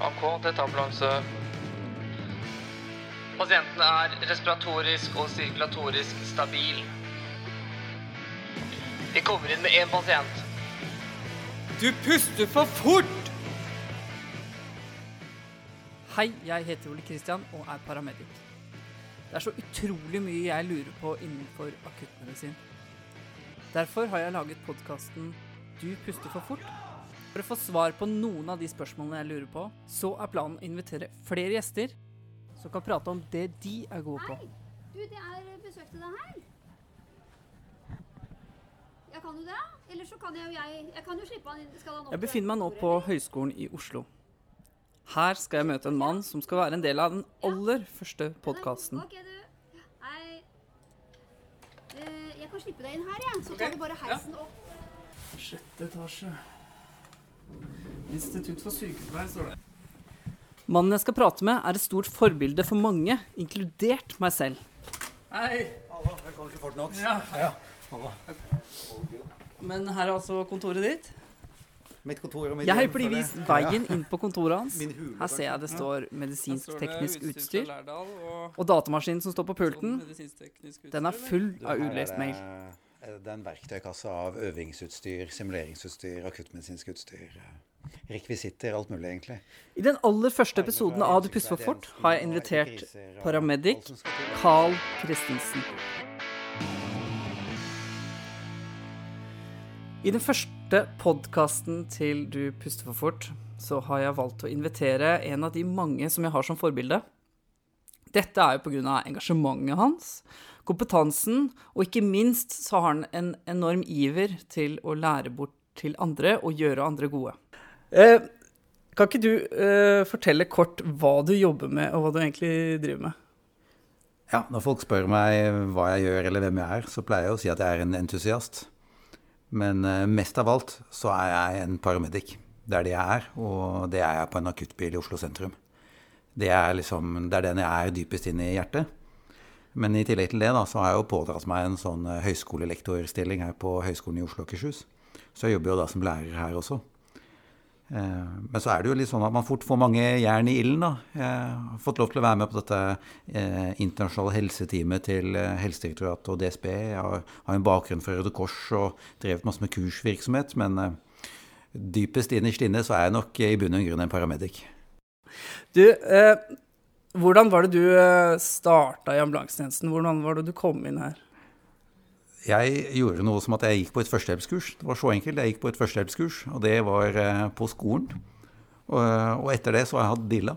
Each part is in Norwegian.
AK, dette er ambulanse. Pasienten er respiratorisk og sirkulatorisk stabil. Vi kommer inn med én pasient. Du puster for fort! Hei, jeg heter Ole Kristian og er paramedic. Det er så utrolig mye jeg lurer på innenfor akuttmedisin. Derfor har jeg laget podkasten Du puster for fort. For å få svar på noen av de spørsmålene jeg lurer på, så er planen å invitere flere gjester som kan prate om det de er gode på. Hei! Du, det er besøk til deg her. Jeg kan jo det. Eller så kan jeg jo jeg Jeg kan jo slippe han inn. Skal han opp Jeg befinner meg nå på Høgskolen i Oslo. Her skal jeg møte en mann som skal være en del av den aller første podkasten. Ok, du. Hei. Eh, jeg kan slippe deg inn her, jeg. Så tar vi bare heisen opp. Sjette etasje. Institutt for sykepleie, står det. Mannen jeg skal prate med, er et stort forbilde for mange, inkludert meg selv. Hei! Velkommen til Fort Knox. Ja. Men her er altså kontoret ditt. Mitt kontor og mitt Jeg har føler vist veien inn på kontoret hans. Hule, Her ser jeg det står medisinsk-teknisk utstyr. Og datamaskinen som står på pulten, den er full av ulest mail. Er Det er en verktøykasse av øvingsutstyr, simuleringsutstyr, akuttmedisinsk utstyr. eh, Rekvisitter, alt mulig, egentlig. I den aller første episoden av Du puster for fort har jeg invitert paramedic Carl Christensen. I den første podkasten til Du puster for fort, så har jeg valgt å invitere en av de mange som jeg har som forbilde. Dette er jo pga. engasjementet hans, kompetansen, og ikke minst så har han en enorm iver til å lære bort til andre og gjøre andre gode. Eh, kan ikke du eh, fortelle kort hva du jobber med, og hva du egentlig driver med? Ja, når folk spør meg hva jeg gjør eller hvem jeg er, så pleier jeg å si at jeg er en entusiast. Men eh, mest av alt så er jeg en paramedic. Det er det jeg er, og det er jeg på en akuttbil i Oslo sentrum. Det er, liksom, det er den jeg er dypest inn i hjertet. Men i tillegg til det da, så har jeg jo pådratt meg en sånn eh, høyskolelektorstilling her på Høgskolen i Oslo og Akershus. Så jeg jobber jo da som lærer her også. Eh, Men så er det jo litt sånn at man fort får mange jern i ilden, da. Jeg har fått lov til å være med på dette eh, internasjonale helseteamet til Helsedirektoratet og DSB. Jeg har, en bakgrunn fra Røde Kors og drevet masse med kursvirksomhet. Men eh, dypest innerst inne så er jeg nok i bunn og grunn en paramedic. Du, hvordan var det du eh, starta i ambulansetjenesten? Hvordan var det du kom inn her? Jeg gjorde noe som at jeg gikk på et førstehjelpskurs. Det var så enkelt. Jeg gikk på et førstehjelpskurs, og det var eh, på skolen. Og, og etter det så har jeg hatt dilla.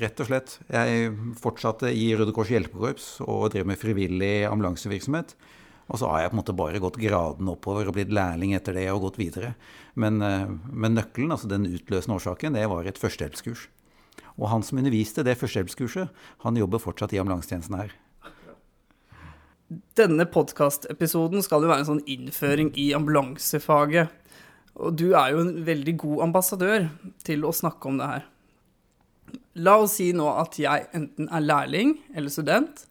Rett og slett. Jeg fortsatte i Røde Kors hjelpekorps og drev med frivillig ambulansevirksomhet. Og så har jeg på en måte bare gått graden oppover og blitt lærling etter det og gått videre. Men, eh, men nøkkelen, altså den utløsende årsaken, det var et førstehjelpskurs. Og han som underviste det førstehjelpskurset, han jobber fortsatt i ambulansetjenesten her. Denne podkastepisoden skal jo være en sånn innføring i ambulansefaget. Og du er jo en veldig god ambassadør til å snakke om det her. La oss si nå at jeg enten er lærling eller student,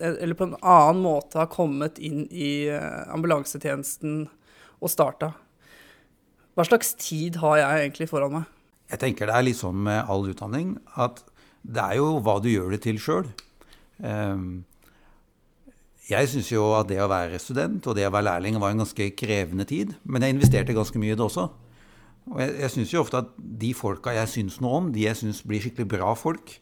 eller på en annen måte har kommet inn i eh, ambulansetjenesten og starta. Hva slags tid har jeg egentlig foran meg? Jeg tenker det er litt sånn med all utdanning at det er jo hva du gjør det til sjøl. Jeg syns jo at det å være student og det å være lærling var en ganske krevende tid. Men jeg investerte ganske mye i det også. Og jeg, jeg syns jo ofte at de folka jeg syns noe om, de jeg syns blir skikkelig bra folk,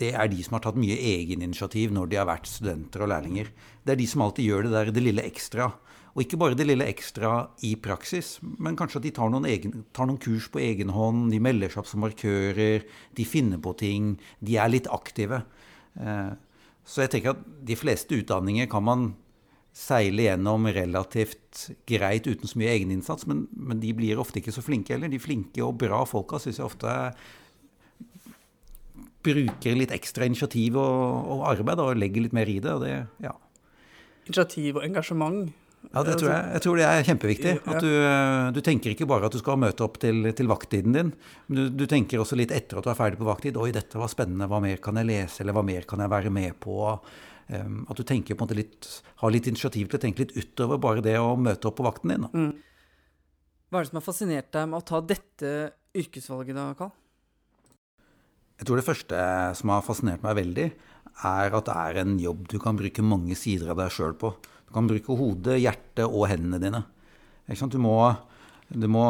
det er de som har tatt mye egeninitiativ når de har vært studenter og lærlinger. Det er de som alltid gjør det der det lille ekstra. Og ikke bare det lille ekstra i praksis, men kanskje at de tar noen, egen, tar noen kurs på egen hånd, de melder seg opp som markører, de finner på ting, de er litt aktive. Eh, så jeg tenker at de fleste utdanninger kan man seile gjennom relativt greit uten så mye egeninnsats, men, men de blir ofte ikke så flinke heller. De flinke og bra folka syns jeg ofte bruker litt ekstra initiativ og, og arbeid og legger litt mer i det. Det ja. Initiativ og engasjement. Ja, det tror jeg. Jeg tror det er kjempeviktig. At du, eh, du tenker ikke bare at du skal møte opp til, til vakttiden din, men du, du tenker også litt etter at du er ferdig på vakttid. Oi, dette var spennende. Hva mer kan jeg lese, eller hva mer kan jeg være med på? Um, at du tenker på en måte litt, har litt initiativ til å tenke litt utover bare det å møte opp på vakten din. Mm. Hva er det som har fascinert deg med å ta dette yrkesvalget da, Karl? Jeg tror det første som har fascinert meg veldig, er at det er en jobb du kan bruke mange sider av deg sjøl på. Du kan bruke hodet, hjertet og hendene dine. Du må, du, må,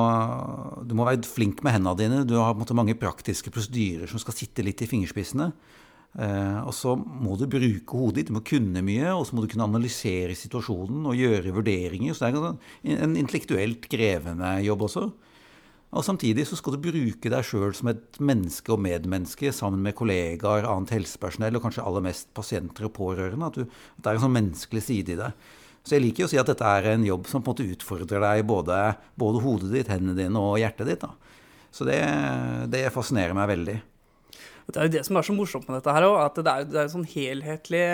du, må, være flink med hendene dine. Du har måte, mange praktiske prosedyrer som skal sitte litt i fingerspissene. Eh, og så må du bruke hodet ditt, du må kunne mye, og så må du kunne analysere situasjonen og gjøre vurderinger. Så det er en intellektuelt krevende jobb også. Og samtidig så skal du bruke deg sjøl som et menneske og medmenneske sammen med kollegaer, annet helsepersonell og kanskje aller mest pasienter og pårørende. At, du, at det er en sånn menneskelig side i det. Så jeg liker å si at dette er en jobb som på en måte utfordrer deg både, både hodet ditt, hendene dine og hjertet ditt. Da. Så det, det, fascinerer meg veldig. Det er jo det som er så morsomt med dette her òg, at det er, det er sånn helhetlig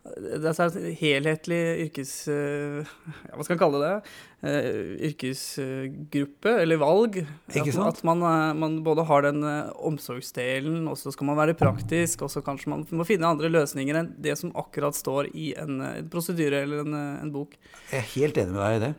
det er en helhetlig yrkes... Eh, ja, hva skal man kalle det? Uh, yrkesgruppe, eller valg. At, at man, eh, man, både har den omsorgsdelen, og så skal man være praktisk, og så kanskje man må finne andre løsninger enn det som akkurat står i en, en prosedyre eller en, en, bok. Jeg er helt enig med deg i det.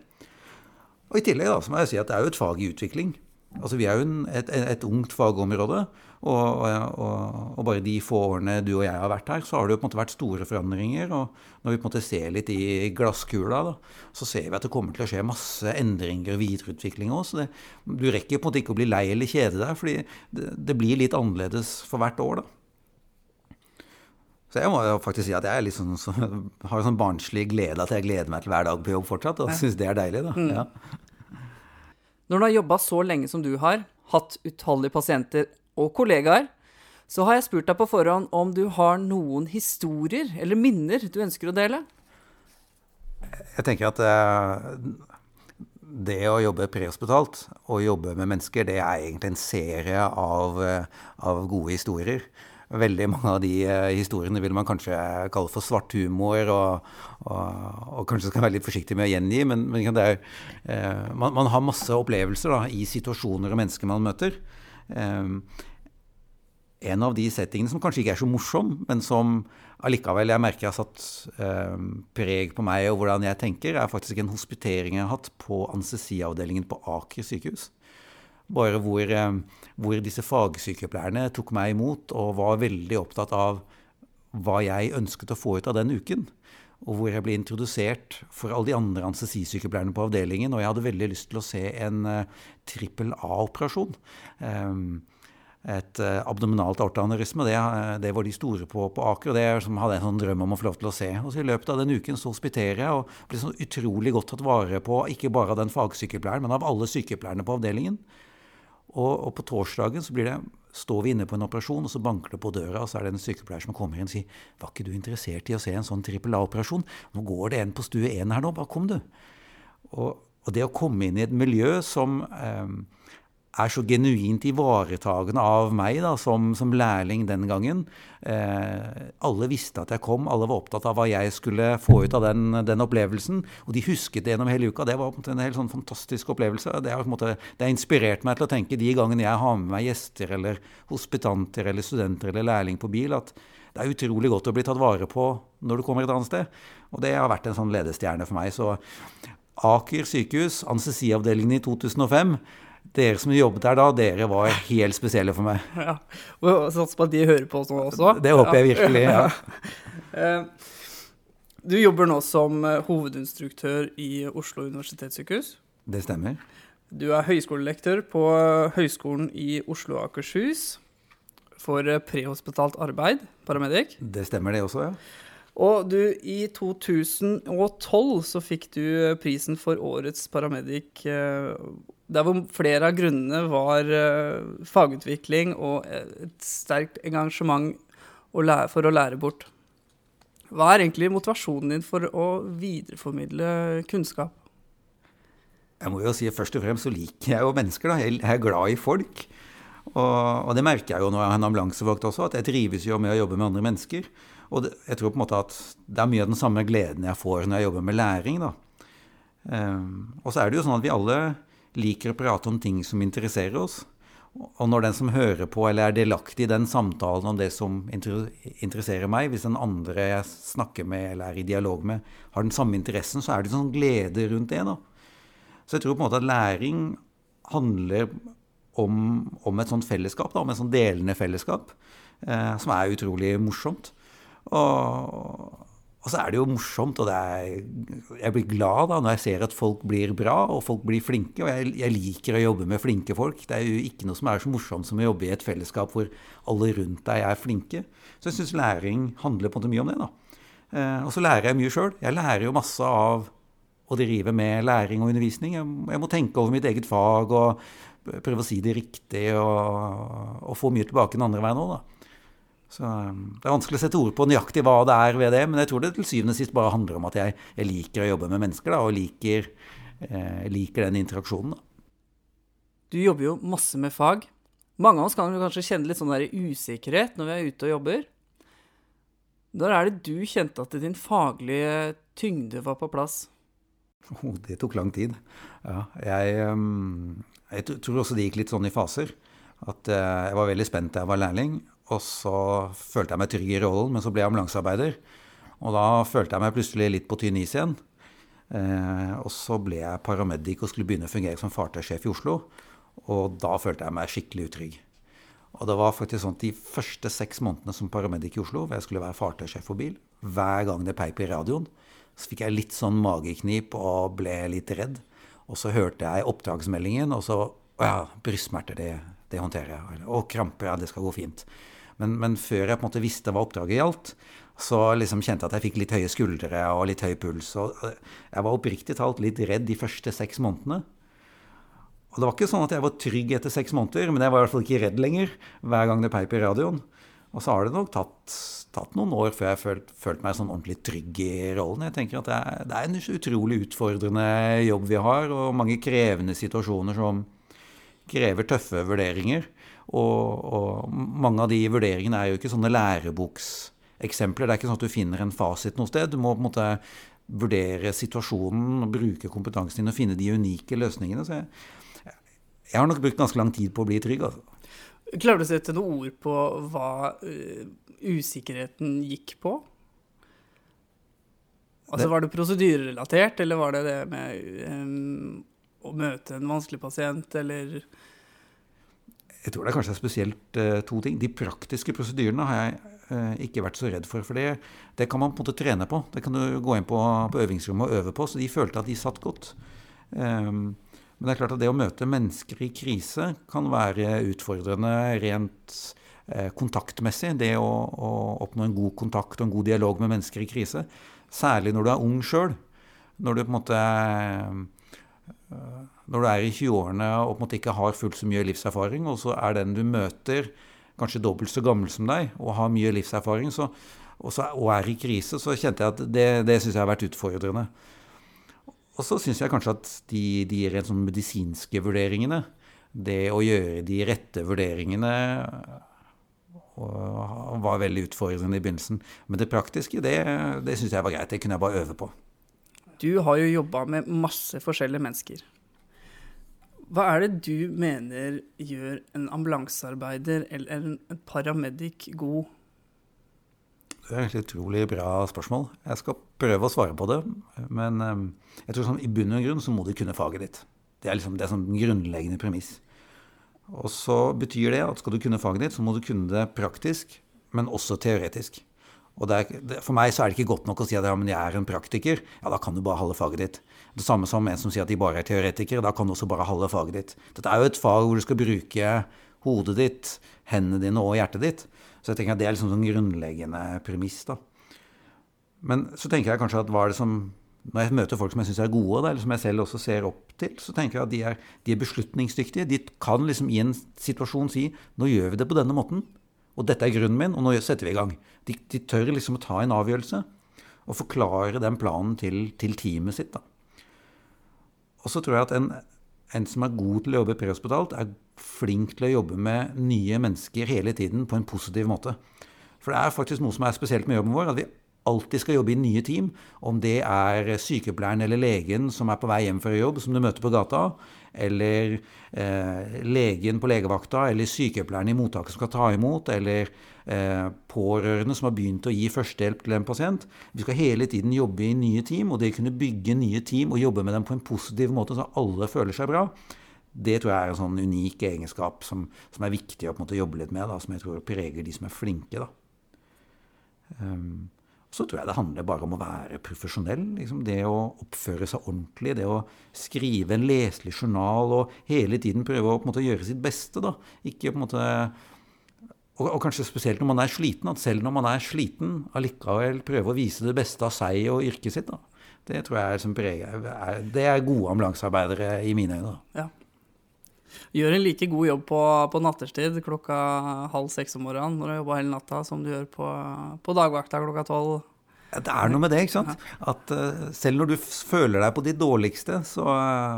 Og i tillegg da, så må jeg si at det er jo et fag i utvikling. Altså Vi er jo en, et, et, ungt fagområde. Og, og, og, bare de få årene du og jeg har vært her, så har det jo på en måte vært store forandringer. Og når vi på en måte ser litt i glasskula, da, så ser vi at det kommer til å skje masse endringer og videreutvikling òg. Så det, du rekker på en måte ikke å bli lei eller kjede deg, fordi det, det, blir litt annerledes for hvert år. da. Så jeg må jo faktisk si at jeg liksom, så, har en sånn barnslig glede at jeg gleder meg til hver dag på jobb fortsatt. Og syns det er deilig, da. Mm. Ja. Når du har jobba så lenge som du har, hatt utallige pasienter og kollegaer, så har jeg spurt deg på forhånd om du har noen historier eller minner du ønsker å dele? Jeg tenker at uh, det å jobbe prehospitalt og jobbe med mennesker, det er egentlig en serie av, uh, av gode historier. Veldig mange av de uh, historiene vil man kanskje kalle for svart humor, og, og, og, kanskje skal være litt forsiktig med å gjengi, men, men er, man, man, har masse opplevelser da, i situasjoner og mennesker man møter. En av de settingene som kanskje ikke er så morsom, men som allikevel jeg merker har satt eh, preg på meg og hvordan jeg tenker, er faktisk en hospitering jeg har hatt på anestesiavdelingen på Aker sykehus. Bare hvor, eh, hvor, disse fagsykepleierne tok meg imot og var veldig opptatt av hva jeg ønsket å få ut av den uken. Og hvor jeg ble introdusert for alle de andre anestesisykepleierne på avdelingen. Og jeg hadde veldig lyst til å se en uh, trippel A-operasjon. Um, et abdominalt aortaaneurisme. Det, eh, det, var de store på, på Aker, og det hadde jeg en sånn drøm om å få lov til å se. Og så I løpet av den uken så hospiterer jeg og ble så utrolig godt tatt vare på, ikke bare av den fagsykepleieren, men av alle sykepleierne på avdelingen. Og, og på torsdagen så det, står vi inne på en operasjon, og så banker det på døra, og så er det en sykepleier som kommer inn og sier 'Var ikke du interessert i å se en sånn trippel A-operasjon? Nå går det en på stue én her nå, bare kom, du'. Og, og, det å komme inn i et miljø som eh, er så genuint ivaretagende av meg da, som, som lærling den gangen. Eh, alle visste at jeg kom, alle var opptatt av hva jeg skulle få ut av den, den opplevelsen. Og de husket det gjennom hele uka. Det var en helt sånn fantastisk opplevelse. Det har, måte, det har, inspirert meg til å tenke de gangene jeg har med meg gjester eller hospitanter eller studenter eller lærling på bil, at det er utrolig godt å bli tatt vare på når du kommer et annet sted. Og det har vært en sånn ledestjerne for meg. Så Aker sykehus, anestesiavdelingen i 2005 dere som jobbet der da, dere var helt spesielle for meg. Ja, og Satser på at de hører på oss nå også. Det håper jeg virkelig. ja. Eh, du jobber nå som eh, hovedinstruktør i Oslo universitetssykehus. Det stemmer. Du er høyskolelektor på eh, Høgskolen i Oslo og Akershus for prehospitalt arbeid, paramedic. Det stemmer det også, ja. Og du, i 2012 så fikk du prisen for årets paramedic der hvor flere av grunnene var uh, fagutvikling og et sterkt engasjement for å lære bort. Hva er egentlig motivasjonen din for å videreformidle kunnskap? Jeg må jo si Først og fremst så liker jeg jo mennesker. da. Jeg er glad i folk. Og, og det merker jeg jo når jeg er en ambulansevakt også, at jeg trives jo med å jobbe med andre mennesker. Og det, jeg tror på en måte at det er mye av den samme gleden jeg får når jeg jobber med læring. da. Um, og så er det jo sånn at vi alle liker å prate om ting som interesserer oss. Og når den som hører på eller er delaktig i den samtalen om det som interesserer meg, hvis den andre jeg snakker med eller er i dialog med, har den samme interessen, så er det sånn glede rundt det. da. Så jeg tror på en måte at læring handler om, om et sånt fellesskap, da, om et sånt delende fellesskap, eh, som er utrolig morsomt. Og, og, så er det jo morsomt, og er, jeg blir glad da når jeg ser at folk blir bra, og folk blir flinke. Og jeg, jeg, liker å jobbe med flinke folk. Det er jo ikke noe som er så morsomt som å jobbe i et fellesskap hvor alle rundt deg er flinke. Så jeg syns læring handler på en måte mye om det. da. Eh, og så lærer jeg mye sjøl. Jeg lærer jo masse av å drive med læring og undervisning. Jeg, jeg må tenke over mitt eget fag og prøve å si det riktig og, og få mye tilbake den andre veien òg, da. Så um, Det er vanskelig å sette ord på nøyaktig hva det er ved det, men jeg tror det til syvende og sist bare handler om at jeg, jeg liker å jobbe med mennesker da, og liker, eh, liker den interaksjonen. Da. Du jobber jo masse med fag. Mange av oss kan kanskje kjenne litt sånn der usikkerhet når vi er ute og jobber. Når er det du kjente at din faglige tyngde var på plass? Oh, det tok lang tid. Ja, jeg, um, jeg, tror også det gikk litt sånn i faser. At uh, jeg var veldig spent da jeg var lærling, og så følte jeg meg trygg i rollen, men så ble jeg ambulansearbeider. Og da følte jeg meg plutselig litt på tynn is igjen. Eh, og så ble jeg paramedic og skulle begynne å fungere som fartøysjef i Oslo. Og da følte jeg meg skikkelig utrygg. Og det var faktisk sånn at de første seks månedene som paramedic i Oslo, hvor jeg skulle være fartøysjef for bil, hver gang det peip i radioen, så fikk jeg litt sånn mageknip og ble litt redd. Og så hørte jeg oppdragsmeldingen, og så Å ja, brystsmerter, det, det håndterer jeg. Og kramper, ja, det skal gå fint. Men, men, før jeg på en måte visste hva oppdraget gjaldt, så liksom kjente jeg at jeg fikk litt høye skuldre og litt høy puls. Og jeg var oppriktig talt litt redd de første seks månedene. Og det var ikke sånn at jeg var trygg etter seks måneder, men jeg var i hvert fall ikke redd lenger hver gang det peip i radioen. Og så har det nok tatt, tatt noen år før jeg følte følt meg sånn ordentlig trygg i rollen. Jeg tenker at det er, det er en utrolig utfordrende jobb vi har, og mange krevende situasjoner som krever tøffe vurderinger. Og, og, mange av de vurderingene er jo ikke sånne lærebokseksempler. Det er ikke sånn at du finner en fasit noe sted. Du må på en måte vurdere situasjonen og bruke kompetansen din og finne de unike løsningene. Så jeg, jeg har nok brukt ganske lang tid på å bli trygg. altså. Klarer du å sette noen ord på hva uh, usikkerheten gikk på? Altså, det, Var det prosedyrerelatert, eller var det det med um, å møte en vanskelig pasient, eller jeg tror det er kanskje spesielt uh, to ting. De praktiske prosedyrene har jeg uh, ikke vært så redd for. For det, det, kan man på en måte trene på. Det kan du gå inn på, på øvingsrommet og øve på. Så de følte at de satt godt. Um, men det er klart at det å møte mennesker i krise kan være utfordrende rent uh, kontaktmessig. Det å, å, oppnå en god kontakt og en god dialog med mennesker i krise. Særlig når du er ung sjøl. Når du på en måte når du er i 20-årene og på en måte ikke har fullt så mye livserfaring, og så er den du møter, kanskje dobbelt så gammel som deg og har mye livserfaring, så, og, så, og, er i krise, så kjente jeg at det, det syns jeg har vært utfordrende. Og så syns jeg kanskje at de, de rent sånn medisinske vurderingene, det å gjøre de rette vurderingene var veldig utfordrende i begynnelsen. Men det praktiske, det, det syns jeg var greit. Det kunne jeg bare øve på. Du har jo jobba med masse forskjellige mennesker. Hva er det du mener gjør en ambulansearbeider eller en paramedic god? Det er et utrolig bra spørsmål. Jeg skal prøve å svare på det. Men ehm, jeg tror sånn, i bunn og grunn så må du kunne faget ditt. Det er liksom det er sånn grunnleggende premiss. Og så betyr det at skal du kunne faget ditt, så må du kunne det praktisk, men også teoretisk. Og er, For meg så er det ikke godt nok å si at ja, men jeg er en praktiker. Ja, da kan du bare halve faget ditt. Det samme som en som sier at de bare er teoretikere. Da kan du også bare halve faget ditt. Dette er jo et fag hvor du skal bruke hodet ditt, hendene dine og hjertet ditt. Så jeg tenker at det er liksom sånn grunnleggende premiss. da. Men så tenker jeg kanskje at hva er det som Når jeg møter folk som jeg syns er gode, eller som jeg selv også ser opp til, så tenker jeg at de er, de er beslutningsdyktige. De kan liksom i en situasjon si nå gjør vi det på denne måten. Og dette er grunnen min, og nå setter vi i gang. De, de tør liksom å ta en avgjørelse og forklare den planen til, til teamet sitt. da. Og så tror jeg at en, en, som er god til å jobbe prehospitalt, er flink til å jobbe med nye mennesker hele tiden på en positiv måte. For det er faktisk noe som er spesielt med jobben vår, at vi alltid skal jobbe i nye team. Om det er sykepleieren eller legen som er på vei hjem fra jobb, som du møter på gata, eller eh, legen på legevakta, eller sykepleieren i mottaket som skal ta imot, eller eh, pårørende som har begynt å gi førstehjelp til en pasient. Vi skal hele tiden jobbe i nye team, og det å kunne bygge nye team og jobbe med dem på en positiv måte så alle føler seg bra, Det tror jeg er en sånn unik egenskap som, som er viktig å måte jobbe litt med, da, som jeg tror preger de som er flinke. da. Um, så tror jeg det handler bare om å være profesjonell. Liksom det å oppføre seg ordentlig, det å skrive en leselig journal og hele tiden prøve å måte gjøre sitt beste. da. Ikke på en måte og, og, kanskje spesielt når man er sliten, at selv når man er sliten, allikevel prøve å vise det beste av seg og yrket sitt. da. Det tror jeg er, som preger, er, det er gode ambulansearbeidere i mine øyne. Ja. Gjør en like god jobb på, på natterstid klokka halv seks om morgenen når du har jobba hele natta, som du gjør på, på dagvakta klokka tolv. Ja, det er noe med det, ikke sant. At uh, selv når du føler deg på ditt dårligste, så,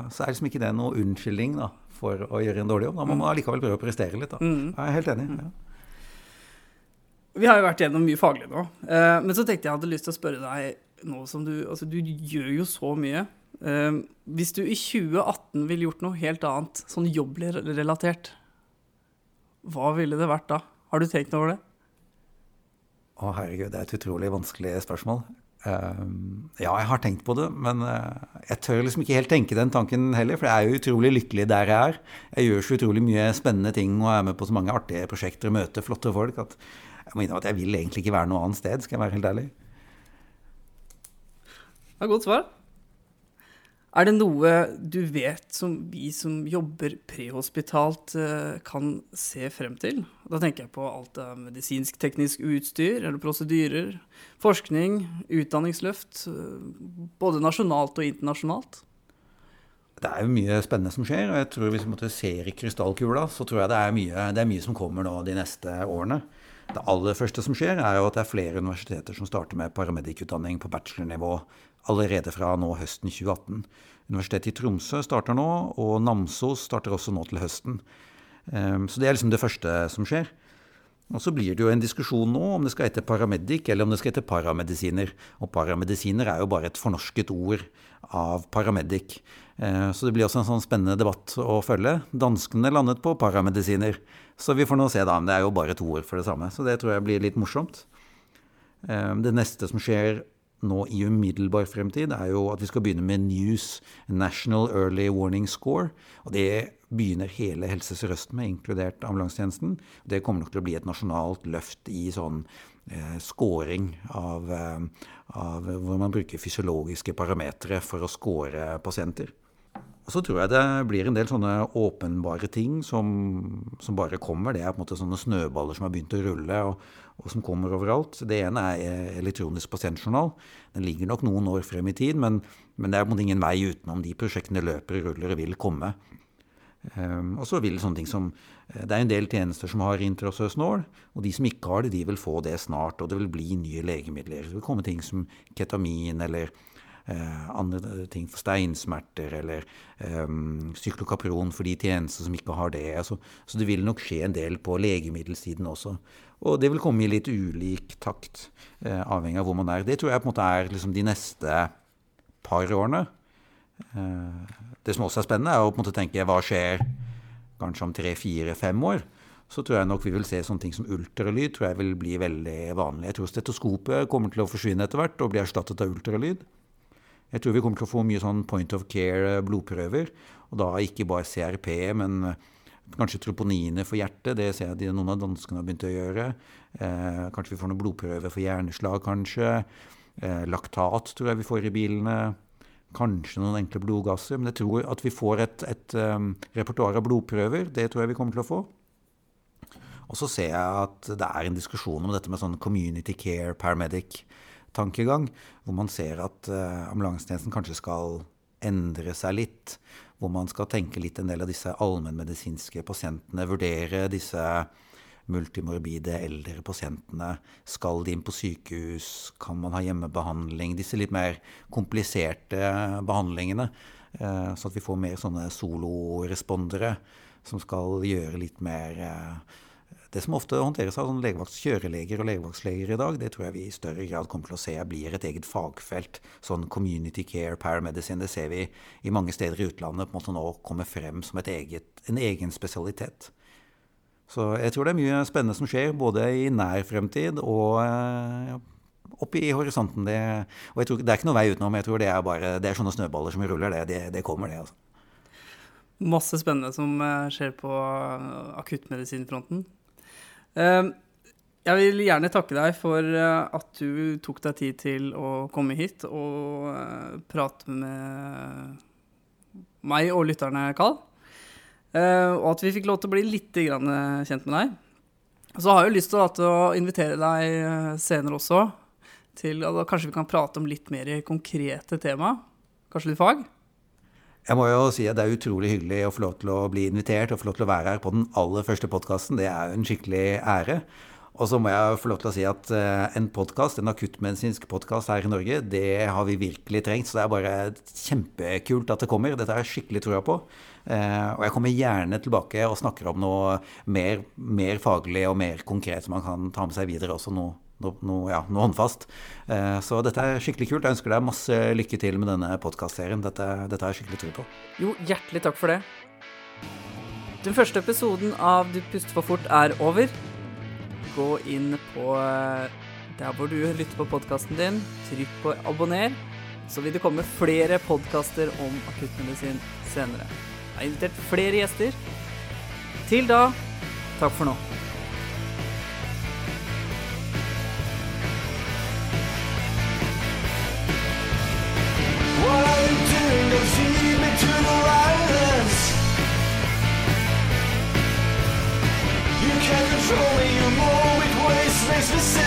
så er liksom ikke det noe unnskyldning da, for å gjøre en dårlig jobb. Da må man allikevel prøve å prestere litt. Da. Mm. Jeg er helt enig. Ja. Vi har jo vært gjennom mye faglig nå, uh, men så tenkte jeg hadde lyst til å spørre deg nå som du Altså, du gjør jo så mye. Uh, hvis du i 2018 ville gjort noe helt annet, sånn jobbrelatert, hva ville det vært da? Har du tenkt over det? Å, herregud, det er et utrolig vanskelig spørsmål. Uh, ja, jeg har tenkt på det, men uh, jeg tør liksom ikke helt tenke den tanken heller. For jeg er jo utrolig lykkelig der jeg er. Jeg gjør så utrolig mye spennende ting og er med på så mange artige prosjekter og møter flotte folk at jeg må innrømme at jeg vil egentlig ikke være noe annet sted, skal jeg være helt ærlig. Det er godt svar. Er det noe du vet som vi som jobber prehospitalt eh, kan se frem til? Da tenker jeg på alt av medisinsk-teknisk utstyr eller prosedyrer, forskning, utdanningsløft, eh, både nasjonalt og internasjonalt. Det er jo mye spennende som skjer, og jeg tror hvis vi ser i krystallkula, så tror jeg det er, mye, det er mye som kommer nå de neste årene. Det aller første som skjer, er jo at det er flere universiteter som starter med paramedic-utdanning på bachelornivå allerede fra nå høsten 2018. Universitetet i Tromsø starter nå, og Namsos starter også nå til høsten. Ehm, så det er liksom det første som skjer. Og så blir det jo en diskusjon nå om det skal hete paramedic eller om det skal hete paramedisiner. Og paramedisiner er jo bare et fornorsket ord av paramedic. Ehm, så det blir også en sånn spennende debatt å følge. Danskene landet på paramedisiner. Så vi får nå se, da. Men det er jo bare to ord for det samme. Så det tror jeg blir litt morsomt. Ehm, det neste som skjer nå i umiddelbar fremtid, er jo at vi skal begynne med NEWS, National Early Warning Score. Og det begynner hele Helse Sør-Øst med, inkludert ambulansetjenesten. Det kommer nok til å bli et nasjonalt løft i sånn eh, scoring av, eh, av, hvor man bruker fysiologiske parametere for å score pasienter. Og så tror jeg det blir en del sånne åpenbare ting som, som, bare kommer. Det er på en måte sånne snøballer som har begynt å rulle, og, og, som kommer overalt. Det ene er elektronisk pasientjournal. Den ligger nok noen år frem i tid, men, men det er på en måte ingen vei utenom. De prosjektene løper, ruller og vil komme. Um, og så vil sånne ting som eh, Det er en del tjenester som har intraosøs nål, og de som ikke har det, de vil få det snart. Og det vil bli nye legemidler. Det vil komme ting som ketamin eller Eh, andre ting for steinsmerter, eller um, syklokapron for de tjenester som ikke har det. Altså, så det vil nok skje en del på legemiddelsiden også. Og det vil komme i litt ulik takt, eh, avhengig av hvor man er. Det tror jeg på en måte er liksom de neste par årene. Eh, det som også er spennende, er å på en måte tenke hva skjer kanskje om tre, fire, fem år så tror jeg nok vi vil se sånne ting som ultralyd tror jeg vil bli veldig vanlig. Jeg tror stetoskopet kommer til å forsvinne etter hvert og bli erstattet av ultralyd. Jeg tror vi kommer til å få mye sånn point of care-blodprøver. Og da ikke bare CRP, men eh, kanskje troponiene for hjertet. Det ser jeg noen av danskene har begynt å gjøre. Eh, kanskje vi får noen blodprøver for hjerneslag, kanskje. Eh, laktat tror jeg vi får i bilene. Kanskje noen enkle blodgasser. Men jeg tror at vi får et, et um, repertoar av blodprøver. Det tror jeg vi kommer til å få. Og så ser jeg at det er en diskusjon om dette med sånn community care paramedic tankegang, hvor man ser at uh, ambulansetjenesten kanskje skal endre seg litt. Hvor man skal tenke litt en del av disse allmennmedisinske pasientene, vurdere disse multimorbide eldre pasientene. Skal de inn på sykehus? Kan man ha hjemmebehandling? Disse litt mer kompliserte behandlingene. Uh, så at vi får mer sånne solorespondere som skal gjøre litt mer uh, det som ofte håndteres av sånn legevaktkjøreleger og legevaktsleger i dag, det tror jeg vi i større grad kommer til å se blir et eget fagfelt. Sånn community care, paramedicine, det ser vi i mange steder i utlandet på en måte nå kommer frem som eget, en egen spesialitet. Så jeg tror det er mye spennende som skjer, både i nær fremtid og ja, oppe i horisonten. Det, og tror, det er ikke noe vei utenom. Jeg tror det er bare det er sånne snøballer som ruller. Det, det, det kommer, det. altså. Masse spennende som eh, skjer på eh, akuttmedisinfronten. Eh, Jeg vil gjerne takke deg for eh, at du tok deg tid til å komme hit og eh, prate med meg og lytterne, Carl. Eh, Og at vi fikk lov til å bli litt eh, kjent med deg. Så har jeg lyst til å invitere deg senere også til kanskje vi kan prate om litt mer konkrete tema. Kanskje litt fag? Jeg må jo si at det er utrolig hyggelig å få lov til å bli invitert og få lov til å være her på den aller første podkasten. Det er jo en skikkelig ære. Og så må jeg få lov til å si at eh, en podkast, en akuttmedisinsk podkast her i Norge, det har vi virkelig trengt. Så det er bare kjempekult at det kommer. Dette har jeg skikkelig trua på. Eh, og jeg kommer gjerne tilbake og snakker om noe mer, mer faglig og mer konkret som man kan ta med seg videre. Også noe, noe, noe, ja, noe håndfast. Eh, så dette er skikkelig kult. Jeg ønsker deg masse lykke til med denne podkastserien. Dette, dette har jeg skikkelig tro på. Jo, hjertelig takk for det. Den første episoden av Du puster for fort er over. Gå inn på eh, der hvor du lytter på podkasten din. Trykk på abonner, så vil det komme flere podkaster om akuttmedisin senere. Jeg har invitert flere gjester. Til da, takk for nå. Christmas